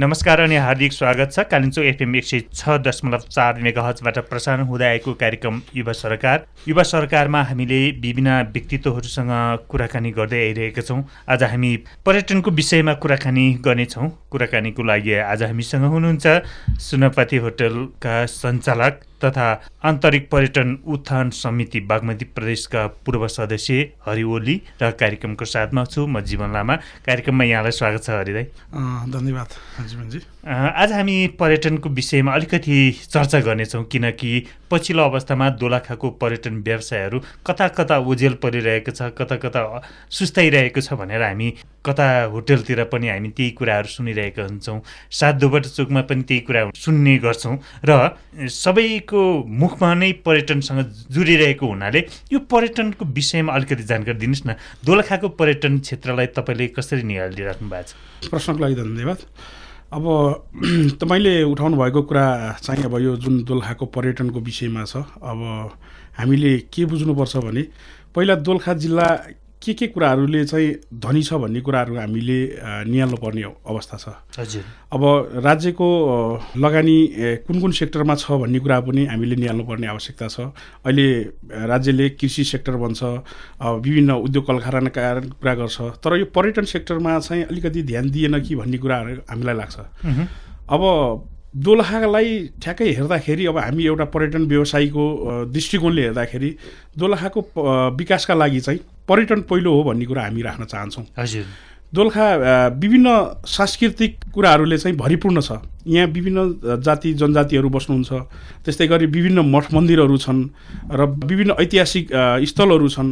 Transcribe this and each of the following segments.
नमस्कार अनि हार्दिक स्वागत छ। कालिम्चोक एफएम एक सय छ दशमलव चार मेगाहजबाट प्रसारण हुँदै आएको कार्यक्रम युवा सरकार। युवा सरकारमा हामीले विभिन्न व्यक्तित्वहरूसँग कुराकानी गर्दै आइरहेका छौँ। आज हामी पर्यटनको विषयमा कुराकानी गर्नेछौँ। कुराकानीको लागि आज हामीसँग हुनुहुन्छ सुनपाती होटलका सञ्चालक तथा आन्तरिक पर्यटन उत्थान समिति बागमती प्रदेशका पूर्व सदस्य हरि ओली र कार्यक्रमको साथमा छु म जीवन लामा। कार्यक्रममा यहाँलाई स्वागत छ हरिदाई धन्यवाद जीवनजी आज हामी पर्यटनको विषयमा अलिकति चर्चा गर्नेछौँ किनकि पछिल्लो अवस्थामा दोलाखाको पर्यटन व्यवसायहरू कता कता ओझेल परिरहेको छ कता कता सुस्ताइरहेको छ भनेर हामी कता होटलतिर पनि हामी त्यही कुराहरू सुनिरहेका हुन्छौँ। सात दुबट चोकमा पनि त्यही कुरा सुन्ने गर्छौँ र सबैको मुखमा नै पर्यटनसँग जुडिरहेको हुनाले यो पर्यटनको विषयमा अलिकति जानकारी दिनुहोस् न। दोलखाको पर्यटन क्षेत्रलाई तपाईँले कसरी निहालिदिइराख्नु भएको छ? प्रश्नको लागि धन्यवाद। अब तपाईँले उठाउनु भएको कुरा चाहिँ अब यो जुन दोलखाको पर्यटनको विषयमा छ अब हामीले के बुझ्नुपर्छ भने पहिला दोलखा जिल्ला के के कुराहरूले चाहिँ धनी छ भन्ने कुराहरू हामीले निहाल्नु पर्ने अवस्था छ। हजुर। अब राज्यको लगानी कुन कुन सेक्टरमा छ भन्ने कुरा पनि हामीले निहाल्नु पर्ने आवश्यकता छ। अहिले राज्यले कृषि सेक्टर भन्छ विभिन्न उद्योग कल कुरा गर्छ। तर यो पर्यटन सेक्टरमा चाहिँ अलिकति ध्यान दिएन कि भन्ने कुराहरू हामीलाई लाग्छ। अब दोलखालाई ठ्याक्कै हेर्दाखेरि अब हामी एउटा पर्यटन व्यवसायीको दृष्टिकोणले हेर्दाखेरि दोलखाको विकासका लागि चाहिँ पर्यटन पहिलो हो भन्ने कुरा हामी राख्न चाहन्छौँ। हजुर। दोलखा विभिन्न सांस्कृतिक कुराहरूले चाहिँ भरिपूर्ण छ। यहाँ विभिन्न जाति जनजातिहरू बस्नुहुन्छ। त्यस्तै गरी विभिन्न मठ मन्दिरहरू छन् र विभिन्न ऐतिहासिक स्थलहरू छन्।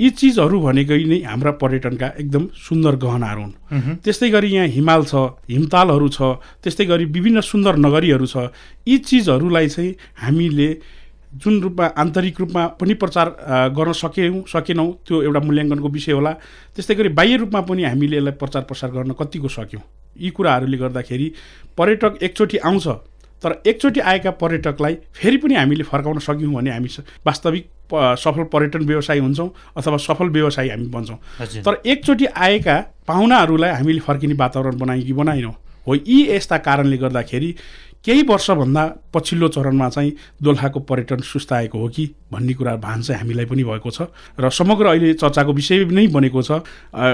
यी चिजहरू भनेकै नै हाम्रा पर्यटनका एकदम सुन्दर गहनाहरू हुन्। त्यस्तै गरी यहाँ हिमाल छ हिमतालहरू छ त्यस्तै गरी विभिन्न सुन्दर नगरीहरू छ। यी चिजहरूलाई चाहिँ हामीले जुन रूपमा आन्तरिक रूपमा पनि प्रचार गर्न सक्यौँ सकेनौँ त्यो एउटा मूल्याङ्कनको विषय होला। त्यस्तै गरी बाह्य रूपमा पनि हामीले यसलाई प्रचार प्रसार गर्न कतिको सक्यौँ। यी कुराहरूले गर्दाखेरि पर्यटक एकचोटि आउँछ तर एकचोटि आएका पर्यटकलाई फेरि पनि हामीले फर्काउन सक्यौँ भने हामी वास्तविक सफल पर्यटन व्यवसायी हुन्छौँ अथवा सफल व्यवसायी हामी बन्छौँ तर एकचोटि आएका पाहुनाहरूलाई हामीले फर्किने वातावरण बनायौँ कि बनाएनौँ हो यी यस्ता कारणले गर्दाखेरि केही वर्षभन्दा पछिल्लो चरणमा चाहिँ दोलखाको पर्यटन सुस्ताएको हो कि भन्ने कुरा भान चाहिँ हामीलाई पनि भएको छ। र समग्र अहिले चर्चाको विषय नै बनेको छ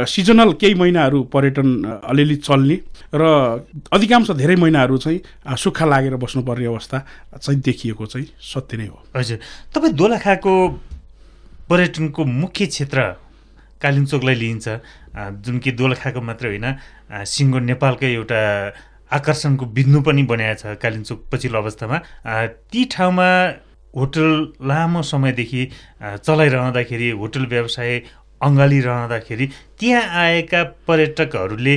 सिजनल केही महिनाहरू पर्यटन अलिअलि चल्ने र अधिकांश धेरै महिनाहरू चाहिँ सुक्खा लागेर बस्नुपर्ने अवस्था चाहिँ देखिएको चाहिँ सत्य नै हो। हजुर। तपाईँ दोलखाको पर्यटनको मुख्य क्षेत्र कालिम्चोकलाई लिइन्छ। जुन कि दोलखाको मात्र होइन सिङ्गो नेपालकै एउटा आकर्षणको बिन्दु पनि बनाएको छ कालिम्चोक पछिल्लो अवस्थामा। ती ठाउँमा होटल लामो समयदेखि चलाइरहँदाखेरि होटल व्यवसाय अँगालिरहँदाखेरि त्यहाँ आएका पर्यटकहरूले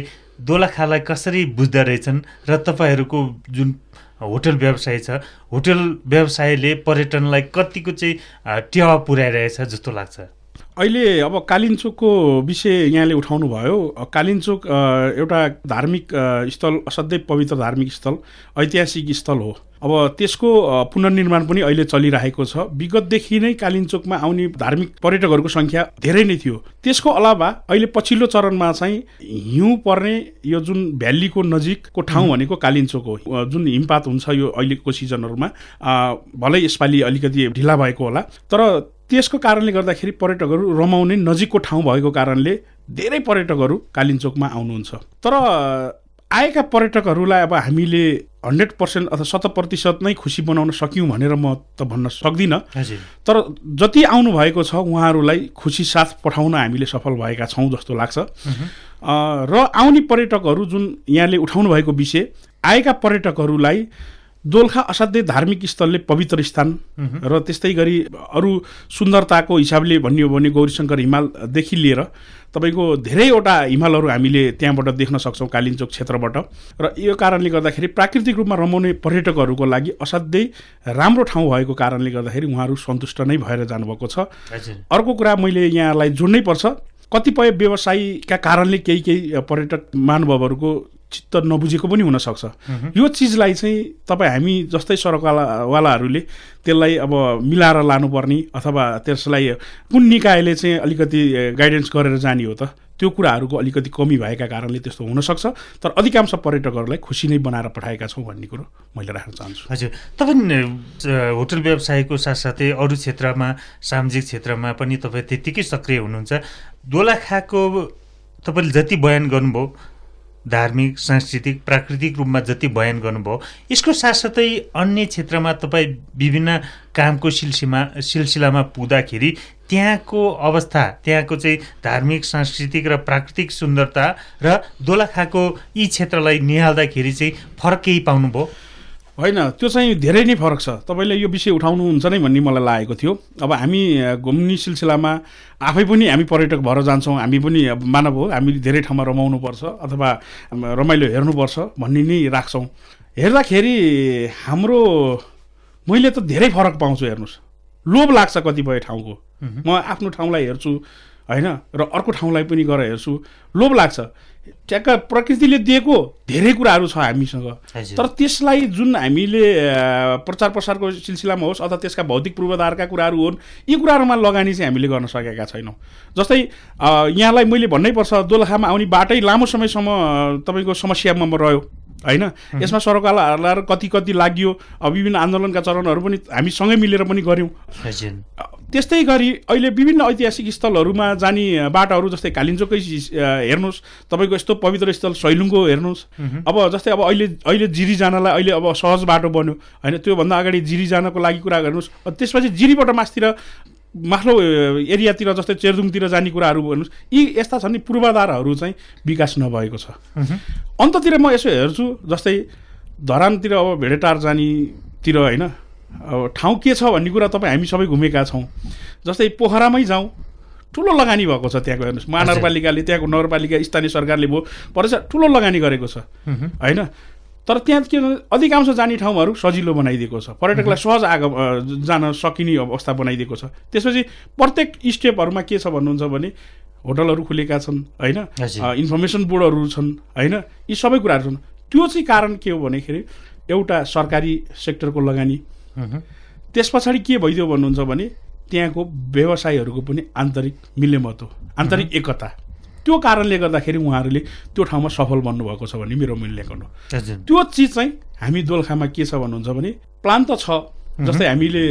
दोलाखालाई कसरी बुझ्दो रहेछन् र तपाईँहरूको जुन होटल व्यवसाय छ होटल व्यवसायले पर्यटनलाई कतिको चाहिँ टेवा पुर्याइरहेछ जस्तो लाग्छ? अहिले अब कालिन्चोकको विषय यहाँले उठाउनु भयो। कालिन्चोक एउटा धार्मिक स्थल असाध्यै पवित्र धार्मिक स्थल ऐतिहासिक स्थल हो। अब त्यसको पुनर्निर्माण पनि अहिले चलिरहेको छ। विगतदेखि नै कालिन्चोकमा आउने धार्मिक पर्यटकहरूको सङ्ख्या धेरै नै थियो। त्यसको अलावा अहिले पछिल्लो चरणमा चाहिँ हिउँ पर्ने यो जुन भ्यालीको नजिकको ठाउँ भनेको कालिन्चोक हो। जुन हिमपात हुन्छ यो अहिलेको सिजनहरूमा भलै यसपालि अलिकति ढिला भएको होला। तर त्यसको कारणले गर्दाखेरि पर्यटकहरू रमाउने नजिकको ठाउँ भएको कारणले धेरै पर्यटकहरू कालिम्चोकमा आउनुहुन्छ। तर आएका पर्यटकहरूलाई अब हामीले हन्ड्रेड पर्सेन्ट अथवा शत प्रतिशत नै खुसी बनाउन सक्यौँ भनेर म त भन्न सक्दिनँ। तर जति आउनु भएको छ उहाँहरूलाई खुसी साथ पठाउन हामीले सफल भएका छौँ जस्तो लाग्छ। र आउने पर्यटकहरू जुन यहाँले उठाउनु भएको विषय आएका पर्यटकहरूलाई दोलखा असाध्यै धार्मिक स्थलले पवित्र स्थान र त्यस्तै गरी अरू सुन्दरताको हिसाबले भनियो भने गौरीशङ्कर हिमालदेखि लिएर तपाईँको धेरैवटा हिमालहरू हामीले त्यहाँबाट देख्न सक्छौँ कालिम्चोक क्षेत्रबाट। र यो कारणले गर्दाखेरि प्राकृतिक रूपमा रमाउने पर्यटकहरूको लागि असाध्यै राम्रो ठाउँ भएको कारणले गर्दाखेरि उहाँहरू सन्तुष्ट नै भएर जानुभएको छ। अर्को कुरा मैले यहाँलाई जोड्नै पर्छ। कतिपय व्यवसायीका कारणले केही केही पर्यटक महानुभावहरूको चित्त नबुझेको पनि हुनसक्छ। यो चिजलाई चाहिँ तपाईँ हामी जस्तै सडकवालाहरूले त्यसलाई अब मिलाएर लानुपर्ने अथवा त्यसलाई कुन निकायले चाहिँ अलिकति गाइडेन्स गरेर जाने हो त त्यो कुराहरूको अलिकति कमी भएका कारणले त्यस्तो हुनसक्छ। तर अधिकांश पर्यटकहरूलाई खुसी नै बनाएर पठाएका छौँ भन्ने कुरो मैले राख्न चाहन्छु। हजुर। तपाईँ होटल व्यवसायको साथसाथै अरू क्षेत्रमा सामाजिक क्षेत्रमा पनि तपाईँ त्यत्तिकै सक्रिय हुनुहुन्छ। दोलाखाको तपाईँले जति बयान गर्नुभयो धार्मिक सांस्कृतिक प्राकृतिक रूपमा जति बयान गर्नुभयो यसको साथसाथै अन्य क्षेत्रमा तपाईँ विभिन्न कामको सिलसिमा सिलसिलामा पुग्दाखेरि त्यहाँको अवस्था त्यहाँको चाहिँ धार्मिक सांस्कृतिक र प्राकृतिक सुन्दरता र दोलाखाको यी क्षेत्रलाई निहाल्दाखेरि चाहिँ फरक केही पाउनुभयो? होइन त्यो चाहिँ धेरै नै फरक छ। तपाईँले यो विषय उठाउनुहुन्छ नै भन्ने मलाई लागेको थियो। अब हामी घुम्ने सिलसिलामा आफै पनि हामी पर्यटक भएर जान्छौँ। हामी पनि मानव हो हामी धेरै ठाउँमा रमाउनुपर्छ अथवा रमाइलो हेर्नुपर्छ भन्ने नै राख्छौँ। हेर्दाखेरि हाम्रो मैले त धेरै फरक पाउँछु हेर्नुहोस्। लोभ लाग्छ कतिपय ठाउँको। म आफ्नो ठाउँलाई हेर्छु होइन र अर्को ठाउँलाई पनि गएर हेर्छु। लोभ लाग्छ। ट्याक्क प्रकृतिले दिएको धेरै कुराहरू छ हामीसँग। तर त्यसलाई जुन हामीले प्रचार प्रसारको सिलसिलामा होस् अथवा त्यसका भौतिक पूर्वाधारका कुराहरू हुन् यी कुराहरूमा लगानी चाहिँ हामीले गर्न सकेका छैनौँ। जस्तै यहाँलाई मैले भन्नै पर्छ दोलखामा आउने बाटै लामो समयसम्म तपाईँको समस्यामा रह्यो होइन? यसमा सरकारलाई कति कति लाग्यो विभिन्न आन्दोलनका चरणहरू पनि हामी सँगै मिलेर पनि गऱ्यौँ। त्यस्तै गरी अहिले विभिन्न ऐतिहासिक स्थलहरूमा जाने बाटाहरू जस्तै कालिन्चोकै हेर्नुहोस्। तपाईँको यस्तो पवित्र स्थल सैलुङको हेर्नुहोस्। अब जस्तै अब अहिले अहिले जिरी जानलाई अहिले अब सहज बाटो बन्यो। होइन त्योभन्दा अगाडि जिरी जानको लागि कुरा गर्नुहोस्। त्यसपछि जिरीबाट मासतिर माथिल्लो एरियातिर जस्तै चेरदुङतिर जाने कुराहरू भन्नुहोस्। यी यस्ता छन् नि पूर्वाधारहरू चाहिँ विकास नभएको छ। अन्ततिर म यसो हेर्छु जस्तै धरानतिर अब भेडेटार जानेतिर होइन अब ठाउँ के छ भन्ने कुरा तपाईँ हामी सबै घुमेका छौँ। जस्तै पोखरामै जाउँ। ठुलो लगानी भएको छ त्यहाँको हेर्नुहोस्। महानगरपालिकाले त्यहाँको नगरपालिका स्थानीय सरकारले भयो परेछ ठुलो लगानी गरेको छ। होइन? तर त्यहाँ के अधिकांश जाने ठाउँहरू सजिलो बनाइदिएको छ। पर्यटकलाई सहज आग जान सकिने अवस्था बनाइदिएको छ। त्यसपछि प्रत्येक स्टेपहरूमा के छ भन्नुहुन्छ भने होटलहरू खुलेका छन् होइन? इन्फर्मेसन बोर्डहरू छन् होइन? यी सबै कुराहरू छन्। त्यो चाहिँ कारण के हो भनेखेरि एउटा सरकारी सेक्टरको लगानी त्यस पछाडि के भइदियो भन्नुहुन्छ भने त्यहाँको व्यवसायहरूको पनि आन्तरिक मिलेमत हो आन्तरिक एकता। त्यो कारणले गर्दाखेरि उहाँहरूले त्यो ठाउँमा सफल बन्नुभएको छ भन्ने मेरो मूल्याङ्कन हो। त्यो चिज चाहिँ हामी दोलखामा के छ भन्नुहुन्छ भने प्लान त छ जस्तै हामीले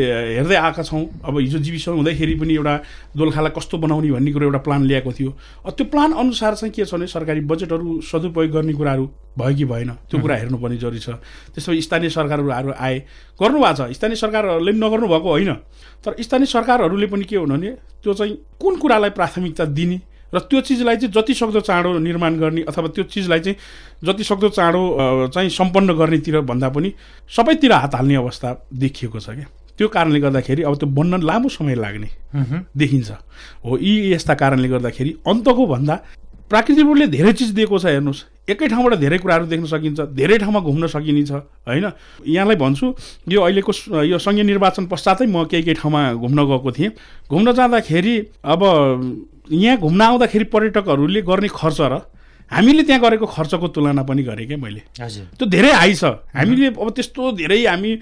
हेर्दै आएका छौँ अब हिजो जीविसन हुँदाखेरि पनि एउटा दोलखालाई कस्तो बनाउने भन्ने कुरो एउटा प्लान ल्याएको थियो। त्यो प्लान अनुसार चाहिँ के छ भने सरकारी बजेटहरू सदुपयोग गर्ने कुराहरू भयो कि भएन त्यो कुरा हेर्नुपर्ने जरुरी छ। त्यसो स्थानीय सरकारहरू आए गर्नुभएको छ। स्थानीय सरकारहरूले पनि नगर्नु भएको होइन। तर स्थानीय सरकारहरूले पनि के हुनु भने त्यो चाहिँ कुन कुरालाई प्राथमिकता दिने र त्यो चिजलाई चाहिँ जति सक्दो चाँडो निर्माण गर्ने अथवा त्यो चिजलाई चाहिँ जति सक्दो चाँडो चाहिँ सम्पन्न गर्नेतिर भन्दा पनि सबैतिर हात हाल्ने अवस्था देखिएको छ क्या। त्यो कारणले गर्दाखेरि अब त्यो बन्न लामो समय लाग्ने देखिन्छ। हो यी यस्ता कारणले गर्दाखेरि अन्तको भन्दा प्राकृतिक रूपले धेरै चिज दिएको छ हेर्नुहोस्। एकै ठाउँबाट धेरै कुराहरू देख्न सकिन्छ धेरै ठाउँमा घुम्न सकिनेछ होइन? यहाँलाई भन्छु यो अहिलेको यो सङ्घीय निर्वाचन पश्चातै म केही केही ठाउँमा घुम्न गएको थिएँ। घुम्न जाँदाखेरि अब यहाँ घुम्न आउँदाखेरि पर्यटकहरूले गर्ने खर्च र हामीले त्यहाँ गरेको खर्चको तुलना पनि गरेँ क्या मैले। त्यो धेरै हाई छ। हामीले अब त्यस्तो धेरै हामी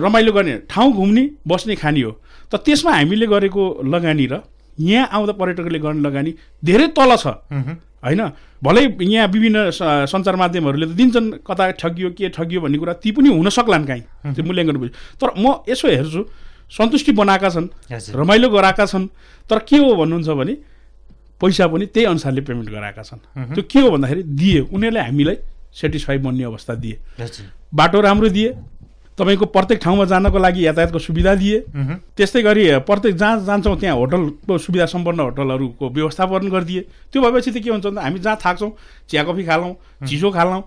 रमाइलो गर्ने ठाउँ घुम्ने बस्ने खाने हो। त त्यसमा हामीले गरेको लगानी र यहाँ आउँदा पर्यटकले गर्ने लगानी धेरै तल छ। होइन? भलै यहाँ विभिन्न सञ्चार माध्यमहरूले त दिन्छन् कता ठगियो के ठगियो भन्ने कुरा ती पनि हुन सक्लान् काहीँ। त्यो मूल्याङ्कन बुझ्यो तर म यसो हेर्छु सन्तुष्टि बनाएका छन् रमाइलो गराएका छन् तर के हो भन्नुहुन्छ भने पैसा पनि त्यही अनुसारले पेमेन्ट गराएका छन्। त्यो के हो भन्दाखेरि दिए उनीहरूले हामीलाई सेटिस्फाई बन्ने अवस्था दिए। बाटो राम्रो दिए तपाईँको प्रत्येक ठाउँमा जानको लागि यातायातको सुविधा दिए। त्यस्तै गरी प्रत्येक जहाँ जान्छौँ त्यहाँ होटलको सुविधा सम्पन्न होटलहरूको व्यवस्थापन गरिदिए। त्यो भएपछि त के हुन्छ भन्दा हामी जहाँ थाक्छौँ चिया कफी खालौँ चिसो खालौँ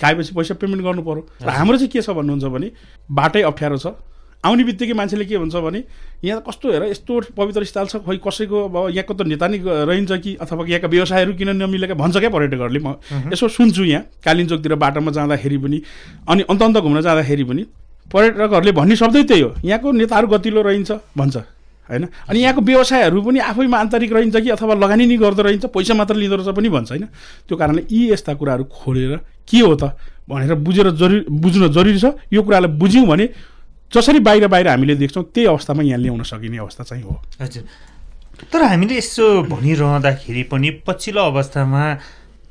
खाएपछि पैसा पेमेन्ट गर्नु पऱ्यो र हाम्रो चाहिँ के छ भन्नुहुन्छ भने बाटै अप्ठ्यारो छ। आउने बित्तिकै मान्छेले के भन्छ भने यहाँ कस्तो हेर यस्तो पवित्र स्थल छ खोइ कसैको अब यहाँको त नेता नै रहन्छ कि अथवा यहाँका व्यवसायहरू किन नमिलेका भन्छ क्या पर्यटकहरूले म यसो सुन्छु यहाँ। कालिम्चोकतिर बाटोमा जाँदाखेरि पनि अनि अन्त अन्त घुम्न जाँदाखेरि पनि पर्यटकहरूले भन्ने शब्दै त्यही हो। यहाँको नेताहरू गतिलो रहन्छ भन्छ होइन? अनि यहाँको व्यवसायहरू पनि आफैमा आन्तरिक रहन्छ कि अथवा लगानी नै गर्दो रहन्छ पैसा मात्र लिँदो रहेछ पनि भन्छ होइन? त्यो कारणले यी यस्ता कुराहरू खोलेर के हो त भनेर बुझेर जरुरी बुझ्न जरुरी छ। यो कुरालाई बुझ्यौँ भने जसरी बाहिर बाहिर हामीले देख्छौँ त्यही अवस्थामा यहाँ ल्याउन सकिने अवस्था चाहिँ हो। हजुर। तर हामीले यसो भनिरहँदाखेरि पनि पछिल्लो अवस्थामा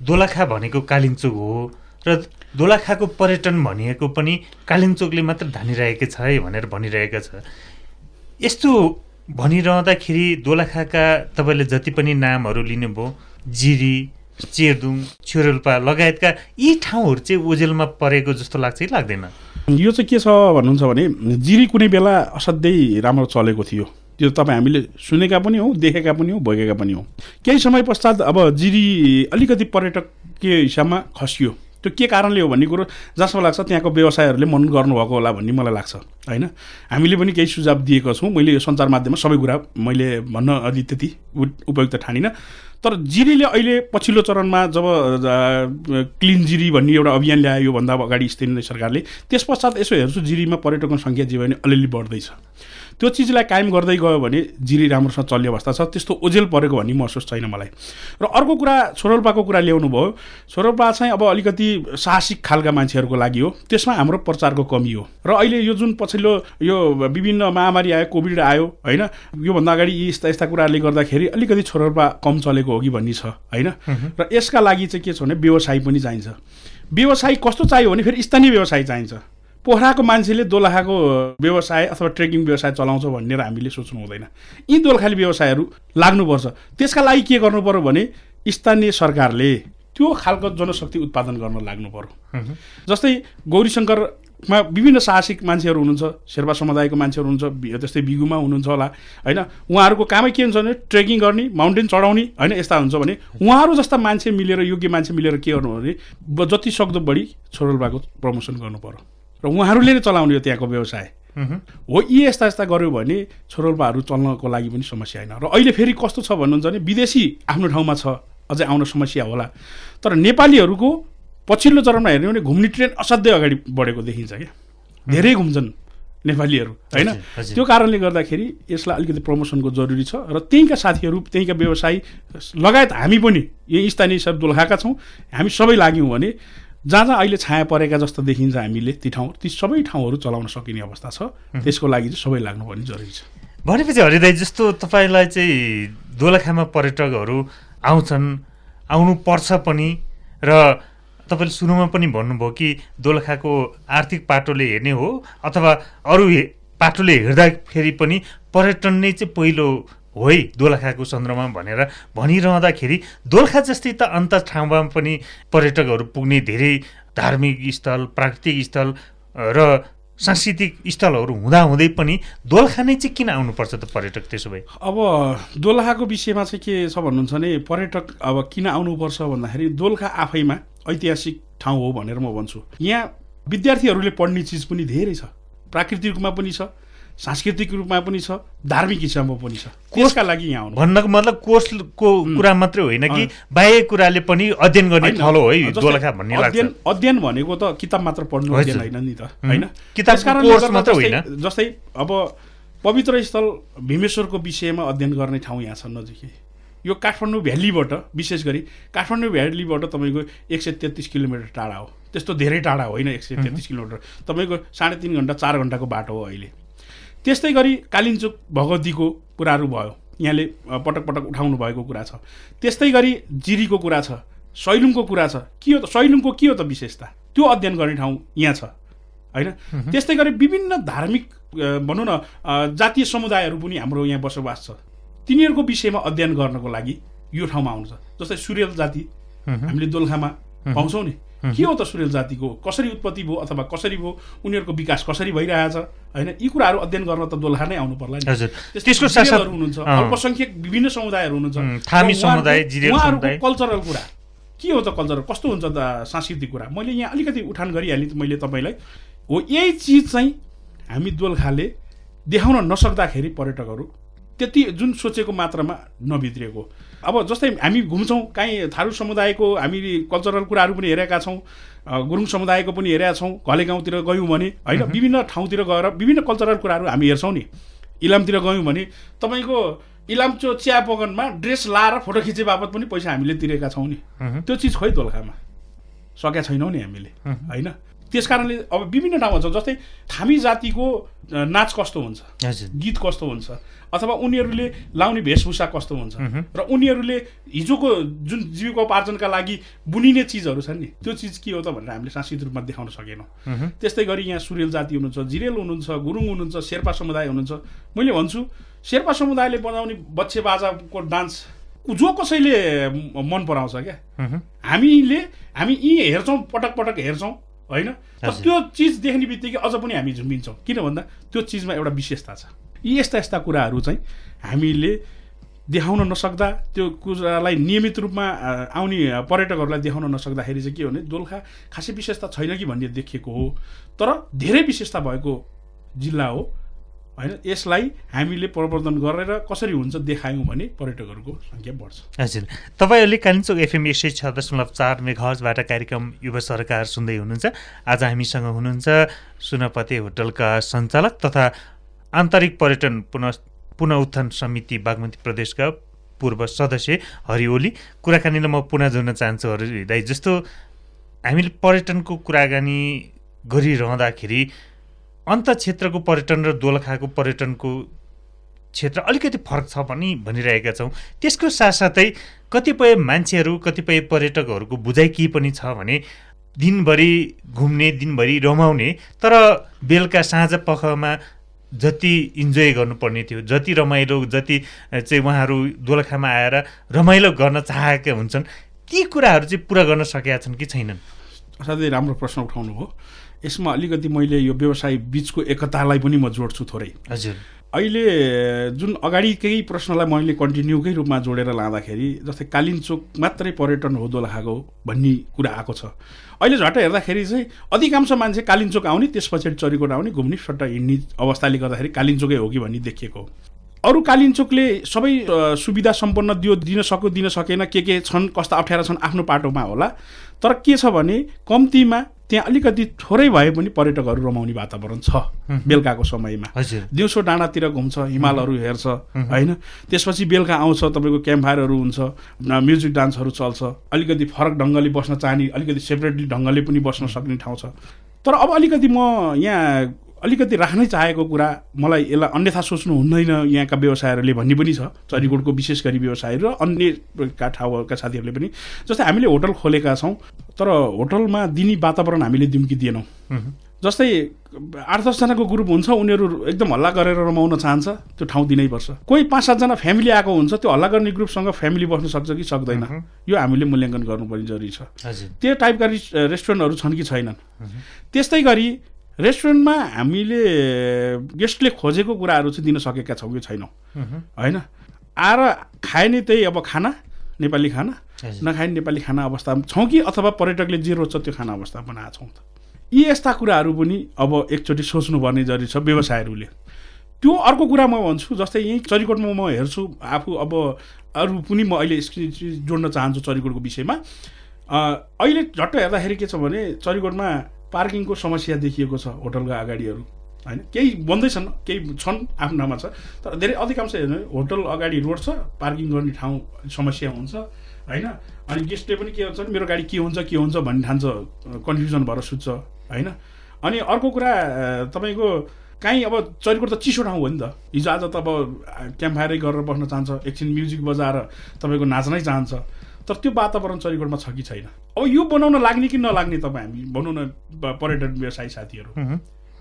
दोलखा भनेको कालिम्चोक हो र दोलखाको पर्यटन भनिएको पनि कालिम्चोकले मात्र धानिरहेको छ है भनेर भनिरहेको छ। यस्तो भनिरहँदाखेरि दोलखाका तपाईँले जति पनि नामहरू लिनुभयो जिरी चेरदुङ छ्योरेल्पा लगायतका यी ठाउँहरू चाहिँ ओजेलमा परेको जस्तो लाग्छ कि लाग्दैन? यो चाहिँ के छ भन्नुहुन्छ भने जिरी कुनै बेला असाध्यै राम्रो चलेको थियो। त्यो तपाईँ हामीले सुनेका पनि हौ देखेका पनि हौ भोगेका पनि हौ। केही समय पश्चात अब जिरी अलिकति पर्यटकीय हिसाबमा खसियो त्यो के कारणले हो भन्ने कुरो जसमा लाग्छ त्यहाँको व्यवसायहरूले मन गर्नुभएको होला भन्ने मलाई लाग्छ होइन? हामीले पनि केही सुझाव दिएको छौँ मैले यो सञ्चार माध्यममा सबै कुरा मैले भन्न अलि त्यति उपयुक्त ठानिनँ। तर जिरीले अहिले पछिल्लो चरणमा जब क्लिन जिरी भन्ने एउटा अभियान ल्यायो योभन्दा अगाडि स्थानीय सरकारले त्यस पश्चात यसो हेर्छु जिरीमा पर्यटकको सङ्ख्या जे भने अलिअलि बढ्दैछ। त्यो चिजलाई कायम गर्दै गयो भने जिरी राम्रोसँग चल्ने अवस्था छ। त्यस्तो ओझेल परेको भन्ने महसुस छैन मलाई। र अर्को कुरा छोरोल्पाको कुरा ल्याउनु भयो छोरोल्पा चाहिँ अब अलिकति साहसिक खालका मान्छेहरूको लागि हो। त्यसमा हाम्रो प्रचारको कमी हो। र अहिले यो जुन पछिल्लो यो विभिन्न महामारी आयो कोभिड आयो होइन योभन्दा अगाडि यी यस्ता यस्ता कुराहरूले गर्दाखेरि अलिकति छोरोल्पा कम चलेको हो कि भन्ने छ होइन। र यसका लागि चाहिँ के छ भने व्यवसाय पनि चाहिन्छ। व्यवसाय कस्तो चाहियो भने फेरि स्थानीय व्यवसाय चाहिन्छ। पोखराको मान्छेले दोलखाको व्यवसाय अथवा ट्रेकिङ व्यवसाय चलाउँछ भनेर हामीले सोच्नु हुँदैन। यी दोलखाली व्यवसायहरू लाग्नुपर्छ। त्यसका लागि के गर्नु पऱ्यो भने स्थानीय सरकारले त्यो खालको जनशक्ति उत्पादन गर्न लाग्नु पर्यो। जस्तै गौरीशङ्करमा विभिन्न साहसिक मान्छेहरू हुनुहुन्छ शेर्पा समुदायको मान्छेहरू हुनुहुन्छ त्यस्तै बिगुमा हुनुहुन्छ होला होइन? उहाँहरूको कामै के हुन्छ भने ट्रेकिङ गर्ने माउन्टेन चढाउने होइन? यस्ता हुन्छ भने उहाँहरू जस्ता मान्छे मिलेर योग्य मान्छे मिलेर के गर्नु भने जति सक्दो बढी छोरोल्पाको प्रमोसन गर्नु पर्यो। र उहाँहरूले नै चलाउने हो त्यहाँको व्यवसाय। हो यी यस्ता यस्ता गऱ्यो भने छोरोल्पाहरू चल्नको लागि पनि समस्या होइन। र अहिले फेरि कस्तो छ भन्नुहुन्छ भने विदेशी आफ्नो ठाउँमा छ अझै आउन समस्या होला। तर नेपालीहरूको पछिल्लो चरणमा हेर्ने भने घुम्ने ट्रेन असाध्यै अगाडि बढेको देखिन्छ क्या। धेरै घुम्छन् नेपालीहरू होइन? त्यो कारणले गर्दाखेरि यसलाई अलिकति प्रमोसनको जरुरी छ र त्यहीँका साथीहरू त्यहीँका व्यवसायी लगायत हामी पनि यही स्थानीय सब दोलखाका छौँ हामी सबै लाग्यौँ भने जहाँ जहाँ अहिले छाया परेका जस्तो देखिन्छ हामीले ती ठाउँ ती सबै ठाउँहरू चलाउन सकिने अवस्था छ। त्यसको लागि चाहिँ सबै लाग्नुपर्ने जरुरी छ। भनेपछि हरिदाई जस्तो तपाईँलाई चाहिँ दोलखामा पर्यटकहरू आउँछन् आउनु पर्छ पनि र तपाईँले सुरुमा पनि भन्नुभयो कि दोलखाको आर्थिक पाटोले हेर्ने हो अथवा अरू पाटोले हेर्दाखेरि पनि पर्यटन नै चाहिँ पहिलो हो है दोलखाको सन्दर्भमा भनेर भनिरहँदाखेरि दोलखा जस्तै त अन्त ठाउँमा पनि पर्यटकहरू पुग्ने धेरै धार्मिक स्थल प्राकृतिक स्थल र सांस्कृतिक स्थलहरू हुँदाहुँदै पनि दोलखा नै चाहिँ किन आउनुपर्छ त पर्यटक त्यसो भए? अब दोलखाको विषयमा चाहिँ के छ भन्नुहुन्छ भने पर्यटक अब किन आउनुपर्छ भन्दाखेरि दोलखा आफैमा ऐतिहासिक ठाउँ हो भनेर म भन्छु। यहाँ विद्यार्थीहरूले पढ्ने चिज पनि धेरै छ। प्राकृतिक रूपमा पनि छ। सांस्कृतिक रूपमा पनि छ धार्मिक हिसाबमा पनि छ। कोर्सका लागि यहाँ आउनु। भन्नको मतलब कोर्सको कुरा मात्रै होइन कि बाह्य कुराले पनि अध्ययन गर्ने ठाउँ हो है दोलखा भन्ने अध्ययन अध्ययन भनेको त किताब मात्र पढ्नु अध्ययन होइन नि त होइन? किताब मात्र होइन। जस्तै अब पवित्र स्थल भीमेश्वरको विषयमा अध्ययन गर्ने ठाउँ यहाँ छ नजिकै। यो काठमाडौँ भ्यालीबाट विशेष गरी काठमाडौँ भ्यालीबाट तपाईँको एक सय तेत्तिस किलोमिटर टाढा हो। त्यस्तो धेरै टाढा होइन एक सय तेत्तिस किलोमिटर। तपाईँको साढे तिन घन्टा चार घन्टाको बाटो हो अहिले। त्यस्तै गरी कालिन्चोक भगवतीको कुराहरू भयो। यहाँले पटक पटक उठाउनु भएको कुरा छ। त्यस्तै गरी जिरीको कुरा छ सैलुङको कुरा छ। के हो त सैलुङको के हो त विशेषता? त्यो अध्ययन गर्ने ठाउँ यहाँ छ। होइन? त्यस्तै गरी विभिन्न धार्मिक भनौँ न जातीय समुदायहरू पनि हाम्रो यहाँ बसोबास छ। तिनीहरूको विषयमा अध्ययन गर्नको लागि यो ठाउँमा आउँछ जस्तै सुरेल जाति हामीले दोलखामा पाउँछौँ नि। के हो त सुरेल जातिको? कसरी उत्पत्ति भयो अथवा कसरी भयो? उनीहरूको विकास कसरी भइरहेछ? होइन यी कुराहरू अध्ययन गर्न त दोलखा नै आउनु पर्ला त्यसको हुनुहुन्छ अल्पसङ्ख्यक विभिन्न समुदायहरू हुनुहुन्छ। उहाँहरूको कल्चरल कुरा। के हो त कल्चरल? कस्तो हुन्छ त सांस्कृतिक कुरा? मैले यहाँ अलिकति उठान गरिहालेँ मैले तपाईँलाई। हो यही चिज चाहिँ हामी दोलखाले देखाउन नसक्दाखेरि पर्यटकहरू त्यति जुन सोचेको मात्रामा नभित्रिएको अब जस्तै हामी घुम्छौँ काहीँ थारू समुदायको हामी कल्चरल कुराहरू पनि हेरेका छौँ गुरुङ समुदायको पनि हेरेका छौँ घले गाउँतिर गयौँ भने होइन विभिन्न ठाउँतिर गएर विभिन्न कल्चरल कुराहरू हामी हेर्छौँ नि। इलामतिर गयौँ भने तपाईँको इलामचो चिया बगानमा ड्रेस लाएर फोटो खिचे बापत पनि पैसा हामीले तिरेका छौँ नि। त्यो चिज खोइ दोलखामा। सकेका छैनौँ नि हामीले होइन। त्यस कारणले अब विभिन्न ठाउँमा छ जस्तै थामी जातिको नाच कस्तो हुन्छ? गीत कस्तो हुन्छ? अथवा उनीहरूले लाउने वेशभूषा कस्तो हुन्छ। र उनीहरूले हिजोको जुन जीविकोपार्जनका लागि बुनिने चिजहरू छन् नि त्यो चिज के हो त भनेर हामीले सांस्कृतिक रूपमा देखाउन सकेनौँ। त्यस्तै गरी यहाँ सुरेल जाति हुनुहुन्छ जिरेल हुनुहुन्छ गुरुङ हुनुहुन्छ शेर्पा समुदाय हुनुहुन्छ। मैले भन्छु शेर्पा समुदायले बनाउने बच्चे बाजाको डान्स जो कसैले मन पराउँछ क्या। हामीले हामी यी हेर्छौँ पटक पटक हेर्छौँ। होइन? तर। त्यो चिज देख्ने बित्तिकै अझ पनि हामी झुम्बिन्छौँ। किन भन्दा त्यो चिजमा एउटा विशेषता छ। यी यस्ता यस्ता कुराहरू चाहिँ हामीले देखाउन नसक्दा त्यो कुरालाई नियमित रूपमा आउने पर्यटकहरूलाई देखाउन नसक्दाखेरि चाहिँ के हो भने दोलखा खासै विशेषता छैन कि भन्ने देखिएको हो। तर धेरै विशेषता भएको जिल्ला हो। होइन? यसलाई हामीले प्रवर्धन गरेर कसरी हुन्छ देखायौँ भने पर्यटकहरूको सङ्ख्या बढ्छ। हजुर। तपाईँहरूले कालिम्पोङ एफएम एक सय छ दशमलव चार मेघाजबाट कार्यक्रम युवा सरकार सुन्दै हुनुहुन्छ। आज हामीसँग हुनुहुन्छ सुनपते होटलका सञ्चालक तथा आन्तरिक पर्यटन पुनः पुनः उत्थान समिति बागमती प्रदेशका पूर्व सदस्य हरि ओली। कुराकानीलाई म पुनः जोड्न चाहन्छु हरि दाई जस्तो हामीले पर्यटनको कुराकानी गरिरहँदाखेरि अन्त क्षेत्रको पर्यटन र दोलखाको पर्यटनको क्षेत्र अलिकति फरक छ भनी भनिरहेका छौँ। त्यसको साथसाथै कतिपय मान्छेहरू कतिपय पर्यटकहरूको बुझाइ के पनि छ भने दिनभरि घुम्ने दिनभरि रमाउने तर बेलुका साँझ पखमा जति इन्जोय गर्नुपर्ने थियो जति रमाइलो जति चाहिँ उहाँहरू दोलखामा आएर रमाइलो गर्न चाहेका हुन्छन् ती कुराहरू चाहिँ पुरा गर्न सकेका छन् कि छैनन्? असाध्यै राम्रो प्रश्न उठाउनु भयो यसमा अलिकति मैले यो व्यवसाय बिचको एकतालाई पनि म जोड्छु थोरै। हजुर। अहिले जुन अगाडिकै प्रश्नलाई मैले कन्टिन्यूकै रूपमा जोडेर लाँदाखेरि जस्तै कालिन्चोक मात्रै पर्यटन हो दोलखाको भन्ने कुरा आएको छ। अहिले झट्ट हेर्दाखेरि चाहिँ अधिकांश मान्छे कालिन्चोक आउने त्यस पछाडि चरीकोट आउने घुम्ने सट्टा हिँड्ने अवस्थाले गर्दाखेरि कालिन्चोकै हो कि भन्ने देखिएको। अरू कालिन्चोकले सबै सुविधा सम्पन्न दियो दिन सक्यो दिन सकेन के के छन् कस्ता अप्ठ्यारा छन् आफ्नो पाटोमा होला। तर के छ भने कम्तीमा त्यहाँ अलिकति थोरै भए पनि पर्यटकहरू रमाउने वातावरण छ बेलुकाको समयमा। दिउँसो डाँडातिर घुम्छ हिमालहरू हेर्छ होइन? त्यसपछि बेलुका आउँछ तपाईँको क्याम्प फायरहरू हुन्छ म्युजिक डान्सहरू चल्छ अलिकति फरक ढङ्गले बस्न चाहने अलिकति सेपरेटली ढङ्गले पनि बस्न सक्ने ठाउँ छ। तर अब अलिकति म यहाँ अलिकति राख्नै चाहेको कुरा मलाई यसलाई अन्यथा सोच्नु हुँदैन यहाँका व्यवसायहरूले भन्ने पनि छ चरीकोटको विशेष गरी व्यवसायहरू र अन्यका ठाउँहरूका साथीहरूले पनि। जस्तै हामीले होटल खोलेका छौँ तर होटलमा दिने वातावरण हामीले दिउँ कि दिएनौँ। जस्तै आठ दसजनाको ग्रुप हुन्छ उनीहरू एकदम हल्ला गरेर रमाउन चाहन्छ त्यो ठाउँ दिनैपर्छ कोही पाँच सातजना फ्यामिली आएको हुन्छ त्यो हल्ला गर्ने ग्रुपसँग फ्यामिली बस्न सक्छ कि सक्दैन। यो हामीले मूल्याङ्कन गर्नुपर्ने जरुरी छ। त्यो टाइपका रिस- रेस्टुरेन्टहरू छन् कि छैनन्। त्यस्तै गरी रेस्टुरेन्टमा हामीले गेस्टले खोजेको कुराहरू चाहिँ दिन सकेका छौँ कि छैनौँ। होइन? आएर खाए नि त्यही अब खाना नेपाली खाना। नखाए नि नेपाली खाना अवस्थामा छौँ कि अथवा पर्यटकले जे रोज्छ त्यो खाना अवस्थामा बनाएको छौँ त? यी यस्ता कुराहरू पनि अब एकचोटि सोच्नुपर्ने जरुरी छ व्यवसायहरूले। त्यो अर्को कुरा म भन्छु जस्तै यहीँ चरीकोटमा म हेर्छु आफू अब अरू पनि म अहिले जोड्न चाहन्छु चरीकोटको विषयमा। अहिले झट्ट हेर्दाखेरि के छ भने चरीकोटमा पार्किङको समस्या देखिएको छ होटलका अगाडिहरू। होइन? केही बन्दैछन् केही छन् आफ्नो ठाउँमा छ तर धेरै अधिकांश हेर्नु होटल अगाडि रोड छ पार्किङ गर्ने ठाउँ समस्या हुन्छ होइन? अनि गेस्टले पनि के हुन्छ मेरो गाडी के हुन्छ के हुन्छ भन्ने ठान्छ कन्फ्युजन भएर सुत्छ होइन? अनि अर्को कुरा तपाईँको काहीँ अब चरीकोट त चिसो ठाउँ हो नि त। हिजो आज त अब क्याम्प फायरै गरेर बस्न चाहन्छ एकछिन म्युजिक बजाएर तपाईँको नाच्नै चाहन्छ। तर त्यो वातावरण चरीकोटमा छ कि छैन? अब यो बनाउन लाग्ने कि नलाग्ने तपाईँ हामी भनौँ न पर्यटन व्यवसायी साथीहरू।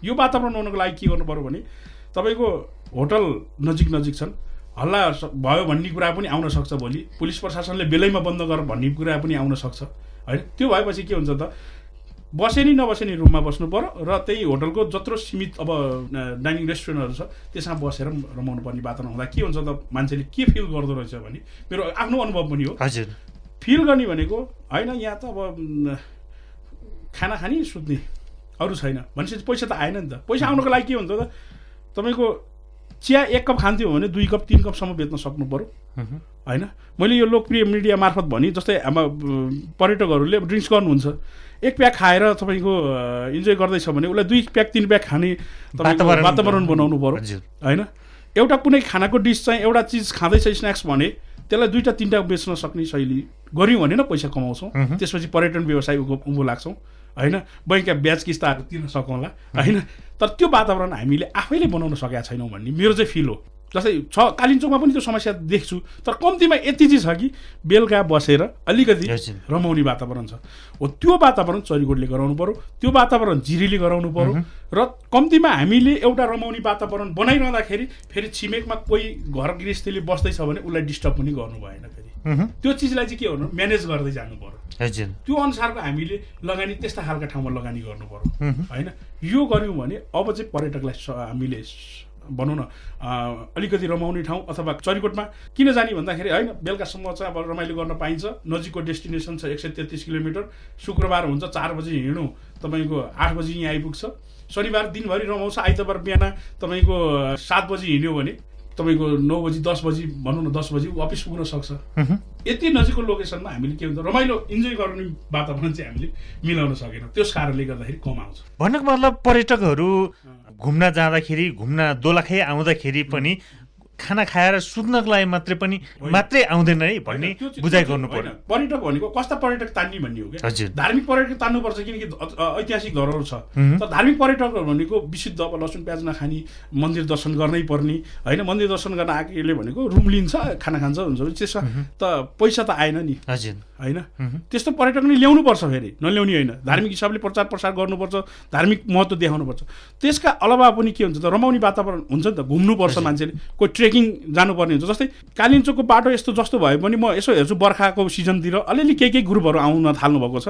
यो वातावरण हुनको लागि के गर्नु पऱ्यो भने तपाईँको होटल नजिक नजिक छन्। हल्ला भयो भन्ने कुरा पनि आउन सक्छ भोलि। पुलिस प्रशासनले बेलैमा बन्द गर भन्ने कुरा पनि आउन सक्छ। होइन? त्यो भएपछि के हुन्छ त बसे नि नबसे नि रुममा बस्नु पऱ्यो र त्यही होटलको जत्रो सीमित अब डाइनिङ रेस्टुरेन्टहरू छ त्यसमा बसेर रमाउनु पर्ने वातावरण हुँदा के हुन्छ त मान्छेले के फिल गर्दो रहेछ भने मेरो आफ्नो अनुभव पनि हो। हजुर। फिल गर्ने भनेको होइन यहाँ त अब खाना खाने सुत्ने अरू छैन। भनेपछि पैसा त आएन नि त। पैसा आउनुको लागि के हुन्छ त तपाईँको चिया एक कप खान्थ्यो भने दुई कप तिन कपसम्म बेच्न सक्नु पऱ्यो। होइन? मैले यो लोकप्रिय मिडिया मार्फत भने जस्तै हाम्रो पर्यटकहरूले ड्रिङ्क्स गर्नुहुन्छ। एक प्याक खाएर तपाईँको इन्जोय गर्दैछ भने उसलाई दुई प्याक तिन प्याक खाने तपाईँको वातावरण- वातावरण बनाउनु पऱ्यो होइन? एउटा कुनै खानाको डिस चाहिँ एउटा चिज खाँदैछ स्न्याक्स भने त्यसलाई दुईवटा तिनवटा बेच्न सक्ने शैली गऱ्यौँ भने न पैसा कमाउँछौँ। त्यसपछि पर्यटन व्यवसाय उँभो उँभो लाग्छौँ। होइन? बैङ्कका ब्याज किस्ताहरू तिर्न सकौँला। होइन? तर त्यो वातावरण हामीले आफैले बनाउन सकेका छैनौँ भन्ने मेरो चाहिँ फिल हो। जस्तै छ कालिम्चोकमा पनि त्यो समस्या देख्छु। तर कम्तीमा यति चाहिँ छ कि बेलुका बसेर अलिकति। रमाउने वातावरण छ। हो त्यो वातावरण चरीकोटले गराउनु पर्यो त्यो वातावरण जिरीले गराउनु पर्यो र कम्तीमा हामीले एउटा रमाउने वातावरण बनाइरहँदाखेरि फेरि छिमेकमा कोही घर गृहस्थीले बस्दैछ भने उसलाई डिस्टर्ब पनि गर्नु भएन फेरि। त्यो चिजलाई चाहिँ के गर्नु? म्यानेज गर्दै जानु पर्यो। त्यो अनुसारको हामीले लगानी त्यस्ता खालका ठाउँमा लगानी गर्नु मह्म। होइन? यो गऱ्यौँ भने अब चाहिँ पर्यटकलाई हामीले भनौँ न अलिकति रमाउने ठाउँ अथवा चरीकोटमा किन जाने भन्दाखेरि होइन बेलुकासम्म चाहिँ अब रमाइलो गर्न पाइन्छ। नजिकको डेस्टिनेसन छ एक सय तेत्तिस किलोमिटर। शुक्रबार हुन्छ चार बजी हिँडौँ तपाईँको आठ बजी यहाँ आइपुग्छ। शनिबार दिनभरि रमाउँछ। आइतबार बिहान तपाईँको सात बजी हिँड्यो भने तपाईँको नौ बजी दस बजी भनौँ न दस बजी अफिस पुग्न सक्छ। यति नजिकको लोकेसनमा हामीले के हुन्छ रमाइलो इन्जोय गर्ने वातावरण चाहिँ हामीले मिलाउन सकेनौँ। त्यस कारणले गर्दाखेरि कम आउँछ। भन्नुको मतलब पर्यटकहरू घुम्न जाँदाखेरि घुम्न दोलखाइ आउँदाखेरि पनि खाना खाएर सुत्नको लागि मात्रै पनि। मात्रै आउँदैन है भन्ने बुझाइ गर्नु पर्यो। पर्यटक भनेको कस्ता पर्यटक तान्ने भन्ने हो क्या। हजुर। धार्मिक पर्यटक तान्नुपर्छ किनकि ऐतिहासिक धरोहर छ। तर धार्मिक पर्यटकहरू भनेको विशुद्ध अब लसुन प्याज नखाने मन्दिर दर्शन गर्नै पर्ने। होइन मन्दिर दर्शन गर्न आएकोले भनेको रुम लिन्छ खाना खान्छ हुन्छ। त्यसमा त पैसा त आएन नि। हजुर। होइन। त्यस्तो पर्यटक नि ल्याउनु पर्छ फेरि। नल्याउने होइन। धार्मिक हिसाबले प्रचार प्रसार गर्नुपर्छ धार्मिक महत्त्व देखाउनुपर्छ। त्यसका अलावा पनि के हुन्छ त रमाउने वातावरण हुन्छ नि त घुम्नुपर्छ मान्छेले। कोही ट्रेकिङ जानुपर्ने हुन्छ। जस्तै कालिम्चोकको बाटो यस्तो जस्तो भए पनि म यसो हेर्छु बर्खाको सिजनतिर। अलिअलि केही केही ग्रुपहरू आउन थाल्नु भएको छ।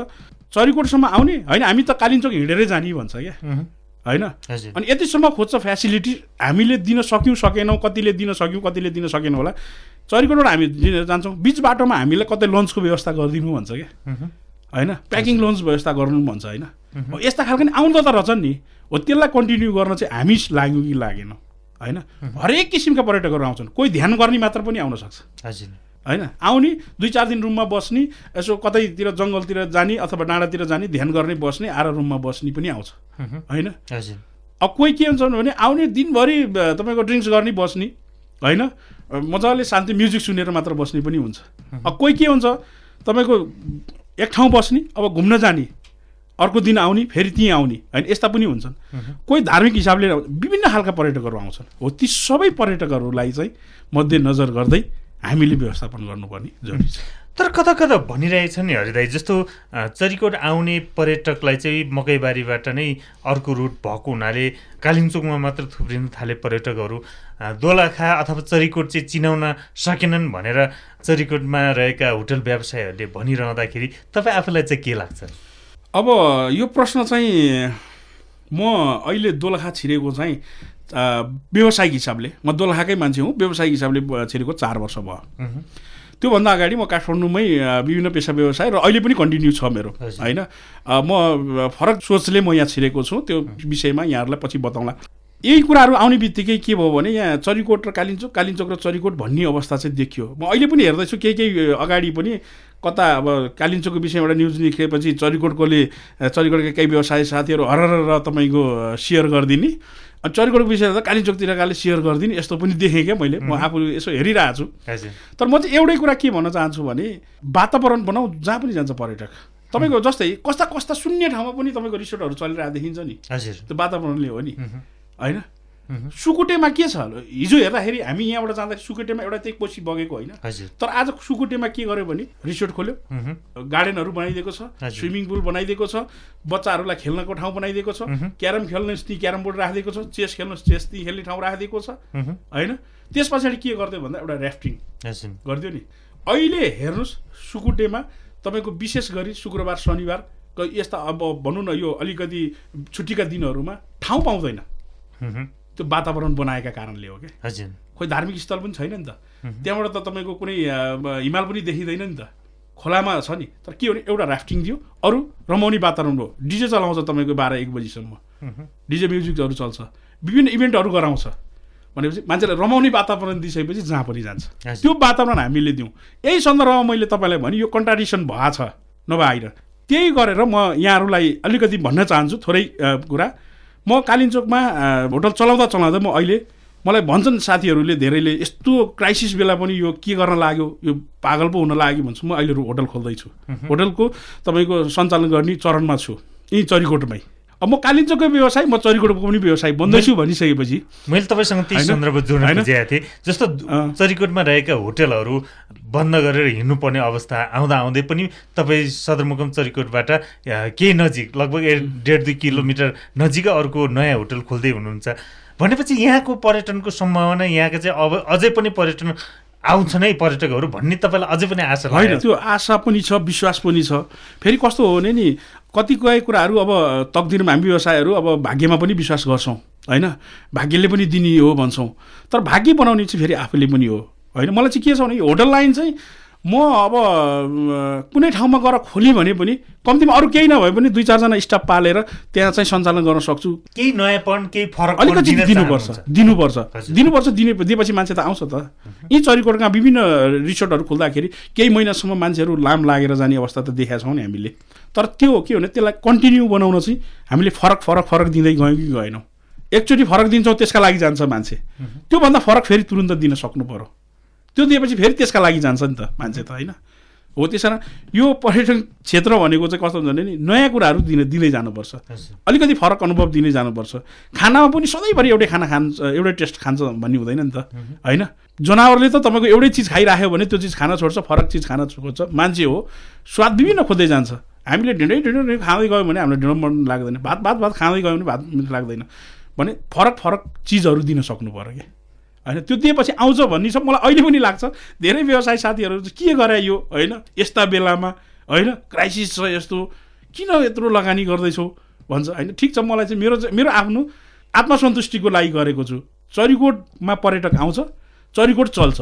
चरीकोटसम्म आउने? होइन हामी त कालिम्चोक हिँडेरै जाने भन्छ क्या। होइन? अनि यतिसम्म खोज्छ फ्यासिलिटी हामीले दिन सक्यौँ सकेनौँ कतिले दिन सक्यौँ कतिले दिन सकेनौँ होला। चरीकोटबाट हामी दिन जान्छौँ। बिच बाटोमा हामीलाई कतै लन्चको व्यवस्था गरिदिनु भन्छ क्या। होइन? प्याकिङ लन्च व्यवस्था गर्नु भन्छ होइन? यस्ता खालको नि आउनु त रहेछन् नि। हो त्यसलाई कन्टिन्यू गर्न चाहिँ हामी लाग्यो कि लागेन होइन? हरेक किसिमका पर्यटकहरू आउँछन्। कोही ध्यान गर्ने मात्र पनि आउन सक्छ। हजुर। होइन? आउने दुई चार दिन रुममा बस्ने यसो कतैतिर जङ्गलतिर जाने अथवा डाँडातिर जाने ध्यान गर्ने बस्ने आएर रुममा बस्ने पनि आउँछ। होइन? हजुर। अब कोही के हुन्छ भने आउने दिनभरि तपाईँको ड्रिङ्क्स गर्ने बस्ने होइन? मजाले शान्ति म्युजिक सुनेर मात्र बस्ने पनि हुन्छ। अब कोही के हुन्छ तपाईँको एक ठाउँ बस्ने अब घुम्न जाने अर्को दिन आउने फेरि त्यहीँ आउने होइन यस्ता पनि हुन्छन्। कोही धार्मिक हिसाबले विभिन्न खालका पर्यटकहरू आउँछन्। हो ती सबै पर्यटकहरूलाई चाहिँ मध्यनजर गर्दै हामीले व्यवस्थापन गर्नुपर्ने जरुरी छ। तर कता कता भनिरहेछ नि हरिदाई जस्तो अ, चरीकोट आउने पर्यटकलाई चाहिँ मकैबारीबाट नै अर्को रुट भएको हुनाले कालिम्चोकमा मात्र थुप्रिन थाले पर्यटकहरू दोलखा अथवा चरीकोट चाहिँ चिनाउन सकेनन् भनेर चरीकोटमा रहेका होटल व्यवसायहरूले भनिरहँदाखेरि तपाईँ आफूलाई चाहिँ के लाग्छ अब यो प्रश्न चाहिँ म अहिले दोलखा छिरेको चाहिँ व्यावसायिक हिसाबले म दोलखाकै मान्छे हुँ व्यावसायिक हिसाबले छिरेको चार वर्ष भयो। त्योभन्दा अगाडि म काठमाडौँमै विभिन्न पेसा व्यवसाय र अहिले पनि कन्टिन्यू छ मेरो। होइन? म फरक सोचले म यहाँ छिरेको छु त्यो विषयमा यहाँहरूलाई पछि बताउँला। यही कुराहरू आउने बित्तिकै के भयो भने यहाँ चरीकोट र कालिम्चोक कालिम्चोक र चरीकोट भन्ने अवस्था चाहिँ देखियो। म अहिले पनि हेर्दैछु केही केही अगाडि पनि कता अब कालिम्चोकको विषयमा एउटा न्युज निस्केपछि चरीकोटकोले चरीकोटका केही व्यवसाय साथीहरू हरर र तपाईँको सेयर गरिदिने। अनि चरीकोटको विषयमा त कालिम्चोकतिरकाले सेयर गरिदिने यस्तो पनि देखेँ क्या मैले। म आफू यसो हेरिरहेको छु। तर म चाहिँ एउटै कुरा के भन्न चाहन्छु भने वातावरण बनाऊ जहाँ पनि जान्छ पर्यटक। तपाईँको जस्तै कस्ता कस्ता शून्य ठाउँमा पनि तपाईँको रिसोर्टहरू चलिरहेको देखिन्छ नि। त्यो वातावरणले हो नि। होइन। सुकुटेमा के छ हिजो हेर्दाखेरि हामी यहाँबाट जाँदाखेरि सुकुटेमा एउटा चाहिँ कोसी बगेको होइन तर आज सुकुटेमा के गर्यो भने रिसोर्ट खोल्यो। गार्डनहरू बनाइदिएको छ। स्विमिङ पुल बनाइदिएको छ बच्चाहरूलाई खेल्नको ठाउँ बनाइदिएको छ। क्यारम खेल्ने ती क्यारम बोर्ड राखिदिएको छ चेस खेल्नु चेस ती खेल्ने ठाउँ राखिदिएको छ। होइन त्यस पछाडि के गरिदियो भन्दा एउटा ऱ्याफ्टिङ गरिदियो नि अहिले हेर्नुहोस् सुकुटेमा तपाईँको विशेष गरी शुक्रबार शनिबार यस्ता अब भनौँ न यो अलिकति छुट्टीका दिनहरूमा ठाउँ पाउँदैन। त्यो वातावरण बनाएका कारणले हो क्या। हजुर। खोइ धार्मिक स्थल पनि छैन नि त। त्यहाँबाट त तपाईँको कुनै हिमाल पनि देखिँदैन नि त। खोलामा छ नि। तर के भने एउटा राफ्टिङ दियो अरू रमाउने वातावरण हो। डिजे चलाउँछ तपाईँको बाह्र एक बजीसम्म। डिजे म्युजिकहरू चल्छ। विभिन्न इभेन्टहरू गराउँछ। भनेपछि मान्छेलाई रमाउने वातावरण दिइसकेपछि जहाँ पनि जान्छ। त्यो वातावरण हामीले दिउँ। यही सन्दर्भमा मैले तपाईँलाई भने यो कन्ट्राडिक्सन भएको छ नभएर त्यही गरेर म यहाँहरूलाई अलिकति भन्न चाहन्छु थोरै कुरा। म कालिम्चोकमा होटल चलाउँदा चलाउँदा म अहिले मलाई भन्छन् साथीहरूले धेरैले यस्तो क्राइसिस बेला पनि यो के गर्न लाग्यो? यो पागल पो हुन लाग्यो भन्छु म अहिले होटल खोल्दैछु। होटलको तपाईँको सञ्चालन गर्ने चरणमा छु। यहीँ चरीकोटमै। अब म कालिम्पोङको व्यवसाय म चरीकोटको पनि व्यवसाय बन्दैछु भनिसकेपछि मैले तपाईँसँग त्यही? सन्दर्भ जोड्न? खोजेका थिएँ जस्तो। चरीकोटमा रहेका होटेलहरू बन्द गरेर हिँड्नुपर्ने अवस्था आउँदा आउँदै पनि तपाईँ सदरमुकाम चरीकोटबाट केही नजिक लगभग एक डेढ दुई किलोमिटर नजिकै अर्को नयाँ होटल खोल्दै हुनुहुन्छ भनेपछि यहाँको पर्यटनको सम्भावना यहाँका चाहिँ अब अझै पनि पर्यटन आउँछ नै पर्यटकहरू भन्ने तपाईँलाई अझै पनि आशा होइन? त्यो आशा पनि छ विश्वास पनि छ फेरि कस्तो हो भने नि कतिपय कुराहरू अब तकदिरमा हामी व्यवसायहरू अब भाग्यमा पनि विश्वास गर्छौँ होइन? भाग्यले पनि दिने हो भन्छौँ। तर भाग्य बनाउने चाहिँ फेरि आफूले पनि हो होइन? मलाई चाहिँ के छ भने यो होटल लाइन चाहिँ म अब कुनै ठाउँमा गएर खोलेँ भने पनि कम्तीमा अरू केही नभए पनि दुई चारजना स्टाफ पालेर त्यहाँ चाहिँ सञ्चालन गर्न सक्छु। केही नयाँपन केही फरक अलिकति दिनुपर्छ दिनुपर्छ। दिनुपर्छ दिने दिएपछि मान्छे त आउँछ त। यी चरीकोटका विभिन्न रिसोर्टहरू खुल्दाखेरि केही महिनासम्म मान्छेहरू लाम लागेर जाने अवस्था त देखाएको छौँ नि हामीले। तर त्यो के भने त्यसलाई कन्टिन्यू बनाउन चाहिँ हामीले फरक फरक फरक दिँदै गयौँ कि गएनौँ। एकचोटि फरक दिन्छौँ त्यसका लागि जान्छ मान्छे। त्योभन्दा फरक फेरि तुरुन्त दिन सक्नु पर्यो। त्यो दिएपछि फेरि त्यसका लागि जान्छ नि त मान्छे त होइन? हो त्यस कारण यो पर्यटन क्षेत्र भनेको चाहिँ कस्तो हुन्छ भने नि नयाँ कुराहरू दिन दिँदै जानुपर्छ। अलिकति फरक अनुभव दिने जानुपर्छ। खानामा पनि सधैँभरि एउटै खाना खान्छ एउटै टेस्ट खान्छ भन्ने हुँदैन नि त होइन? जनावरले त तपाईँको एउटै चिज खाइराख्यो भने त्यो चिज खान छोड्छ फरक चिज खान खोज्छ मान्छे हो स्वाद विभिन्न खोज्दै जान्छ। हामीले ढिँडै ढिँडै ढिँडै खाँदै गयो भने हामीलाई ढिँडो मन लाग्दैन। भात भात भात खाँदै गयो भने भात मिठो लाग्दैन। भने फरक फरक चिजहरू दिन सक्नु पऱ्यो कि? होइन त्यो दिएपछि आउँछ भन्ने छ मलाई अहिले पनि लाग्छ। धेरै व्यवसाय साथीहरू के गरे यो? होइन यस्ता बेलामा होइन क्राइसिस छ यस्तो किन यत्रो लगानी गर्दैछौ? भन्छ होइन ठिक छ मलाई चाहिँ मेरो मेरो आफ्नो आत्मसन्तुष्टिको लागि गरेको छु। चरीकोटमा पर्यटक आउँछ चरीकोट चल्छ।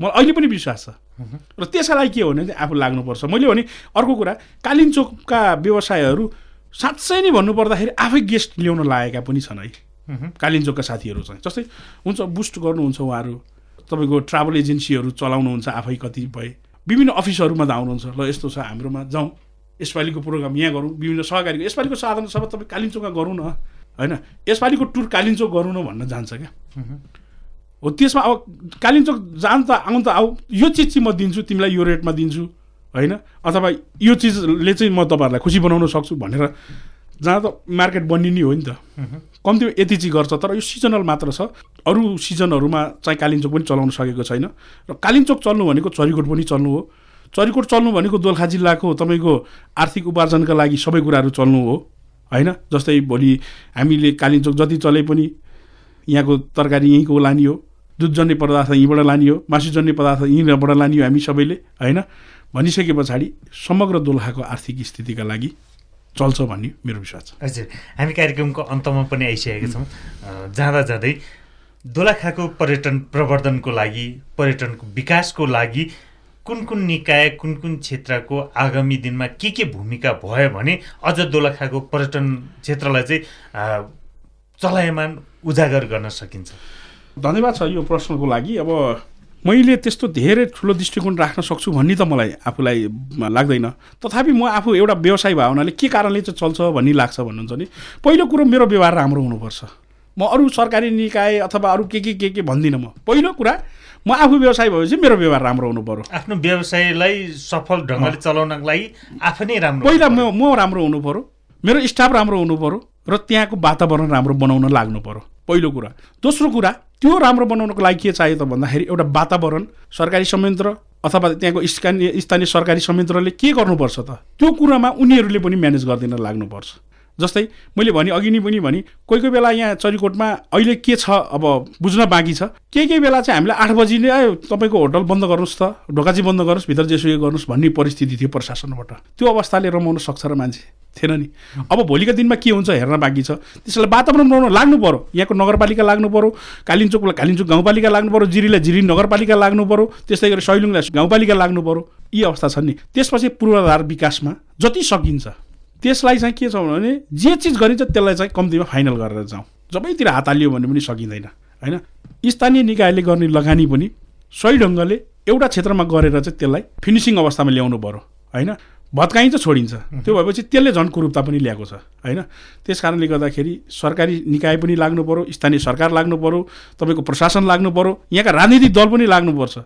मलाई अहिले पनि विश्वास छ। र त्यसका लागि के हो भने चाहिँ आफू लाग्नुपर्छ। मैले भने अर्को कुरा कालिम्चोकका व्यवसायहरू साँच्चै नै भन्नुपर्दाखेरि आफै गेस्ट ल्याउन लागेका पनि छन् है। कालिम्चोकका साथीहरू चाहिँ। जस्तै हुन्छ बुस्ट गर्नुहुन्छ उहाँहरू। तपाईँको ट्राभल एजेन्सीहरू चलाउनुहुन्छ आफै कतिपय। विभिन्न अफिसहरूमा त आउनुहुन्छ। ल यस्तो छ हाम्रोमा जाउँ। यसपालिको प्रोग्राम यहाँ गरौँ। विभिन्न सहकारीको यसपालिको साधन सब तपाईँ कालिम्चोकमा गरौँ न। होइन यसपालिको टुर कालिम्चोक गरौँ न भन्न जान्छ क्या। हो त्यसमा अब कालिम्चोक जान त आउनु त आऊ। यो चिज चाहिँ म दिन्छु तिमीलाई यो रेटमा दिन्छु होइन? अथवा यो चिजले चाहिँ म तपाईँहरूलाई खुसी बनाउन सक्छु भनेर जहाँ त मार्केट बनिने हो नि त। कम्तीमा यति चाहिँ गर्छ तर यो सिजनल मात्र छ। अरू सिजनहरूमा चाहिँ कालिम्चोक पनि चलाउन सकेको छैन। र कालिम्चोक चल्नु भनेको चरीकोट पनि चल्नु हो। चरीकोट चल्नु भनेको दोलखा जिल्लाको तपाईँको आर्थिक उपार्जनका लागि सबै कुराहरू चल्नु हो होइन? जस्तै भोलि हामीले कालिम्चोक जति चले पनि यहाँको तरकारी यहीँको लाने हो। दुधजन्य पदार्थ यहीँबाट लाने हो मासुजन्य पदार्थ यहीँबाट लाने हो हामी सबैले होइन? भनिसके पछाडि समग्र दोलखाको आर्थिक स्थितिका लागि चल्छ भन्ने मेरो विश्वास छ। हजुर। हामी कार्यक्रमको अन्तमा पनि आइसकेका छौँ। जाँदा जाँदै दोलखाको पर्यटन प्रवर्धनको लागि पर्यटनको विकासको लागि कुन कुन निकाय कुन कुन क्षेत्रको आगामी दिनमा के के भूमिका भयो भने अझ दोलखाको पर्यटन क्षेत्रलाई चाहिँ चलायमान उजागर गर्न सकिन्छ? धन्यवाद छ यो प्रश्नको लागि। अब मैले त्यस्तो धेरै ठुलो दृष्टिकोण राख्न सक्छु भन्ने त मलाई आफूलाई लाग्दैन। तथापि म आफू एउटा व्यवसाय भयो हुनाले के कारणले चाहिँ चल्छ भन्ने लाग्छ भन्नुहुन्छ नि। पहिलो कुरो मेरो व्यवहार राम्रो हुनुपर्छ। म अरू सरकारी निकाय अथवा अरू के के के के भन्दिनँ म। पहिलो कुरा म आफू व्यवसाय भएपछि मेरो व्यवहार राम्रो हुनु पर्यो आफ्नो व्यवसायलाई सफल ढङ्गले चलाउनको लागि आफै नै राम्रो पहिला म म राम्रो हुनु पर्यो मेरो स्टाफ राम्रो हुनु पर्यो र त्यहाँको वातावरण राम्रो बनाउन लाग्नु पर्यो पहिलो कुरा। दोस्रो कुरा त्यो राम्रो बनाउनको लागि के चाहियो त भन्दाखेरि एउटा वातावरण सरकारी संयन्त्र अथवा त्यहाँको स्थानीय स्थानीय सरकारी संयन्त्रले के गर्नुपर्छ त? त्यो कुरामा उनीहरूले पनि म्यानेज गरिदिन लाग्नुपर्छ। जस्तै मैले भने अघि नै पनि भने कोही कोही बेला यहाँ चरीकोटमा अहिले के छ अब बुझ्न बाँकी छ। केही केही बेला चाहिँ हामीलाई आठ बजी नै "ए, तपाईँको होटल बन्द गर्नुहोस् त ढोकाची बन्द गर्नुहोस् भित्र जेसुकै गर्नुहोस् भन्ने परिस्थिति थियो प्रशासनबाट। त्यो अवस्थाले रमाउन सक्छ र मान्छे थिएन नि। अब भोलिका दिनमा के हुन्छ हेर्न बाँकी छ। त्यसलाई वातावरण बनाउन लाग्नु पर्यो। यहाँको नगरपालिका लाग्नु पर्यो कालिम्चोकलाई कालिम्चोक गाउँपालिका लाग्नु पर्यो जिरीलाई जिरी नगरपालिका लाग्नु पर्यो त्यस्तै गरी सैलुङलाई गाउँपालिका लाग्नु पर्यो। यी अवस्था छन् नि। त्यसपछि पूर्वाधार विकासमा जति सकिन्छ त्यसलाई चाहिँ के छ भने जे चिज गरिन्छ त्यसलाई चाहिँ कम्तीमा फाइनल गरेर जाउँ। सबैतिर हात हालियो भने पनि सकिँदैन होइन? स्थानीय निकायले गर्ने लगानी पनि सही ढङ्गले एउटा क्षेत्रमा गरेर चाहिँ त्यसलाई फिनिसिङ अवस्थामा ल्याउनु पर्यो होइन? भत्काइन्छ छोडिन्छ। त्यो भएपछि त्यसले झन् कुरूपता पनि ल्याएको छ होइन? त्यस कारणले गर्दाखेरि सरकारी निकाय पनि लाग्नु पर्यो स्थानीय सरकार लाग्नु पर्यो तपाईँको प्रशासन लाग्नु पर्यो यहाँका राजनीतिक दल पनि लाग्नुपर्छ।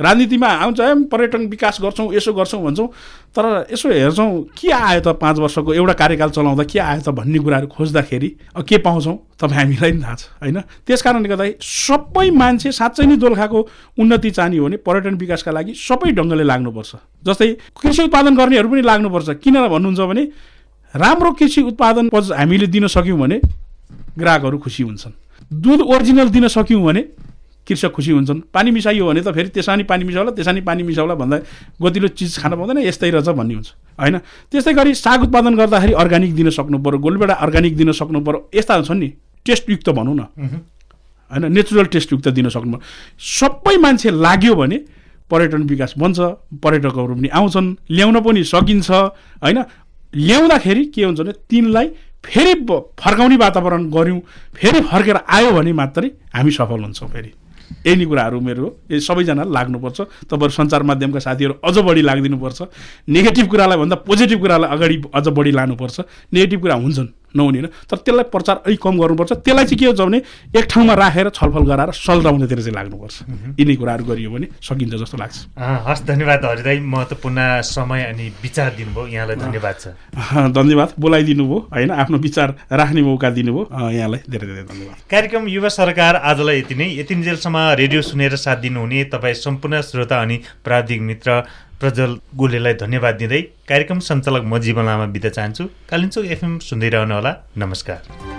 राजनीतिमा आउँछ है पर्यटन विकास गर्छौँ यसो गर्छौँ भन्छौँ। तर यसो हेर्छौँ के आयो त पाँच वर्षको एउटा कार्यकाल चलाउँदा के आयो त भन्ने कुराहरू खोज्दाखेरि के पाउँछौँ? तपाईँ हामीलाई पनि थाहा छ होइन? त्यस कारणले गर्दाखेरि सबै मान्छे साँच्चै नै दोलखाको उन्नति चाहने हो भने पर्यटन विकासका लागि सबै ढङ्गले लाग्नुपर्छ। जस्तै कृषि उत्पादन गर्नेहरू पनि लाग्नुपर्छ। किन भन्नुहुन्छ भने राम्रो कृषि उत्पादन हामीले दिन सक्यौँ भने ग्राहकहरू खुसी हुन्छन्। दुध ओरिजिनल दिन सक्यौँ भने कृषक खुसी हुन्छन्। पानी मिसाइयो भने त फेरि त्यसमा नि पानी मिसाउला त्यसमा नि पानी मिसाउला भन्दा गोतिलो चिज खान पाउँदैन यस्तै रहेछ भन्ने हुन्छ। होइन? त्यस्तै गरी साग उत्पादन गर्दाखेरि अर्ग्यानिक दिन सक्नु पऱ्यो गोलबेडा अर्ग्यानिक दिन सक्नु पऱ्यो यस्ता छन् नि। टेस्टयुक्त भनौँ न। होइन? नेचुरल टेस्टयुक्त दिन सक्नु पऱ्यो सबै मान्छे लाग्यो भने पर्यटन विकास बन्छ पर्यटकहरू पनि आउँछन् ल्याउन पनि सकिन्छ। होइन? ल्याउँदाखेरि के हुन्छ भने तिनलाई फेरि फर्काउने वातावरण गऱ्यौँ फेरि फर्केर आयो भने मात्रै हामी सफल हुन्छौँ फेरि। यही नै कुराहरू मेरो यो सबैजना लाग्नुपर्छ। तपाईँहरू सञ्चार माध्यमका साथीहरू अझ बढी लागिदिनुपर्छ। नेगेटिभ कुरालाई भन्दा पोजिटिभ कुरालाई अगाडि अझ बढी लानुपर्छ। नेगेटिभ कुरा हुन्छन्। नहुने होइन। तर त्यसलाई प्रचार अलिक कम गर्नुपर्छ। त्यसलाई चाहिँ के हुन्छ भने एक ठाउँमा राखेर छलफल गराएर सल्झाउनेतिर चाहिँ लाग्नुपर्छ। यिनै कुराहरू गरियो भने सकिन्छ जस्तो लाग्छ। हस् धन्यवाद हरिदाई। महत्त्वपूर्ण समय अनि विचार दिनुभयो। यहाँलाई धन्यवाद छ। धन्यवाद। बोलाइदिनु भयो होइन? आफ्नो विचार राख्ने मौका दिनुभयो। यहाँलाई धेरै धेरै धन्यवाद। कार्यक्रम युवा सरकार आजलाई यति नै। यतिन्जेलसम्म रेडियो सुनेर साथ दिनुहुने तपाईँ सम्पूर्ण श्रोता अनि प्राविधिक मित्र प्रज्वल गोलेलाई धन्यवाद दिँदै कार्यक्रम सञ्चालक म जीवन लामा बिदा चाहन्छु। कालिम्चोक एफएम सुन्दै रहनुहोला। नमस्कार।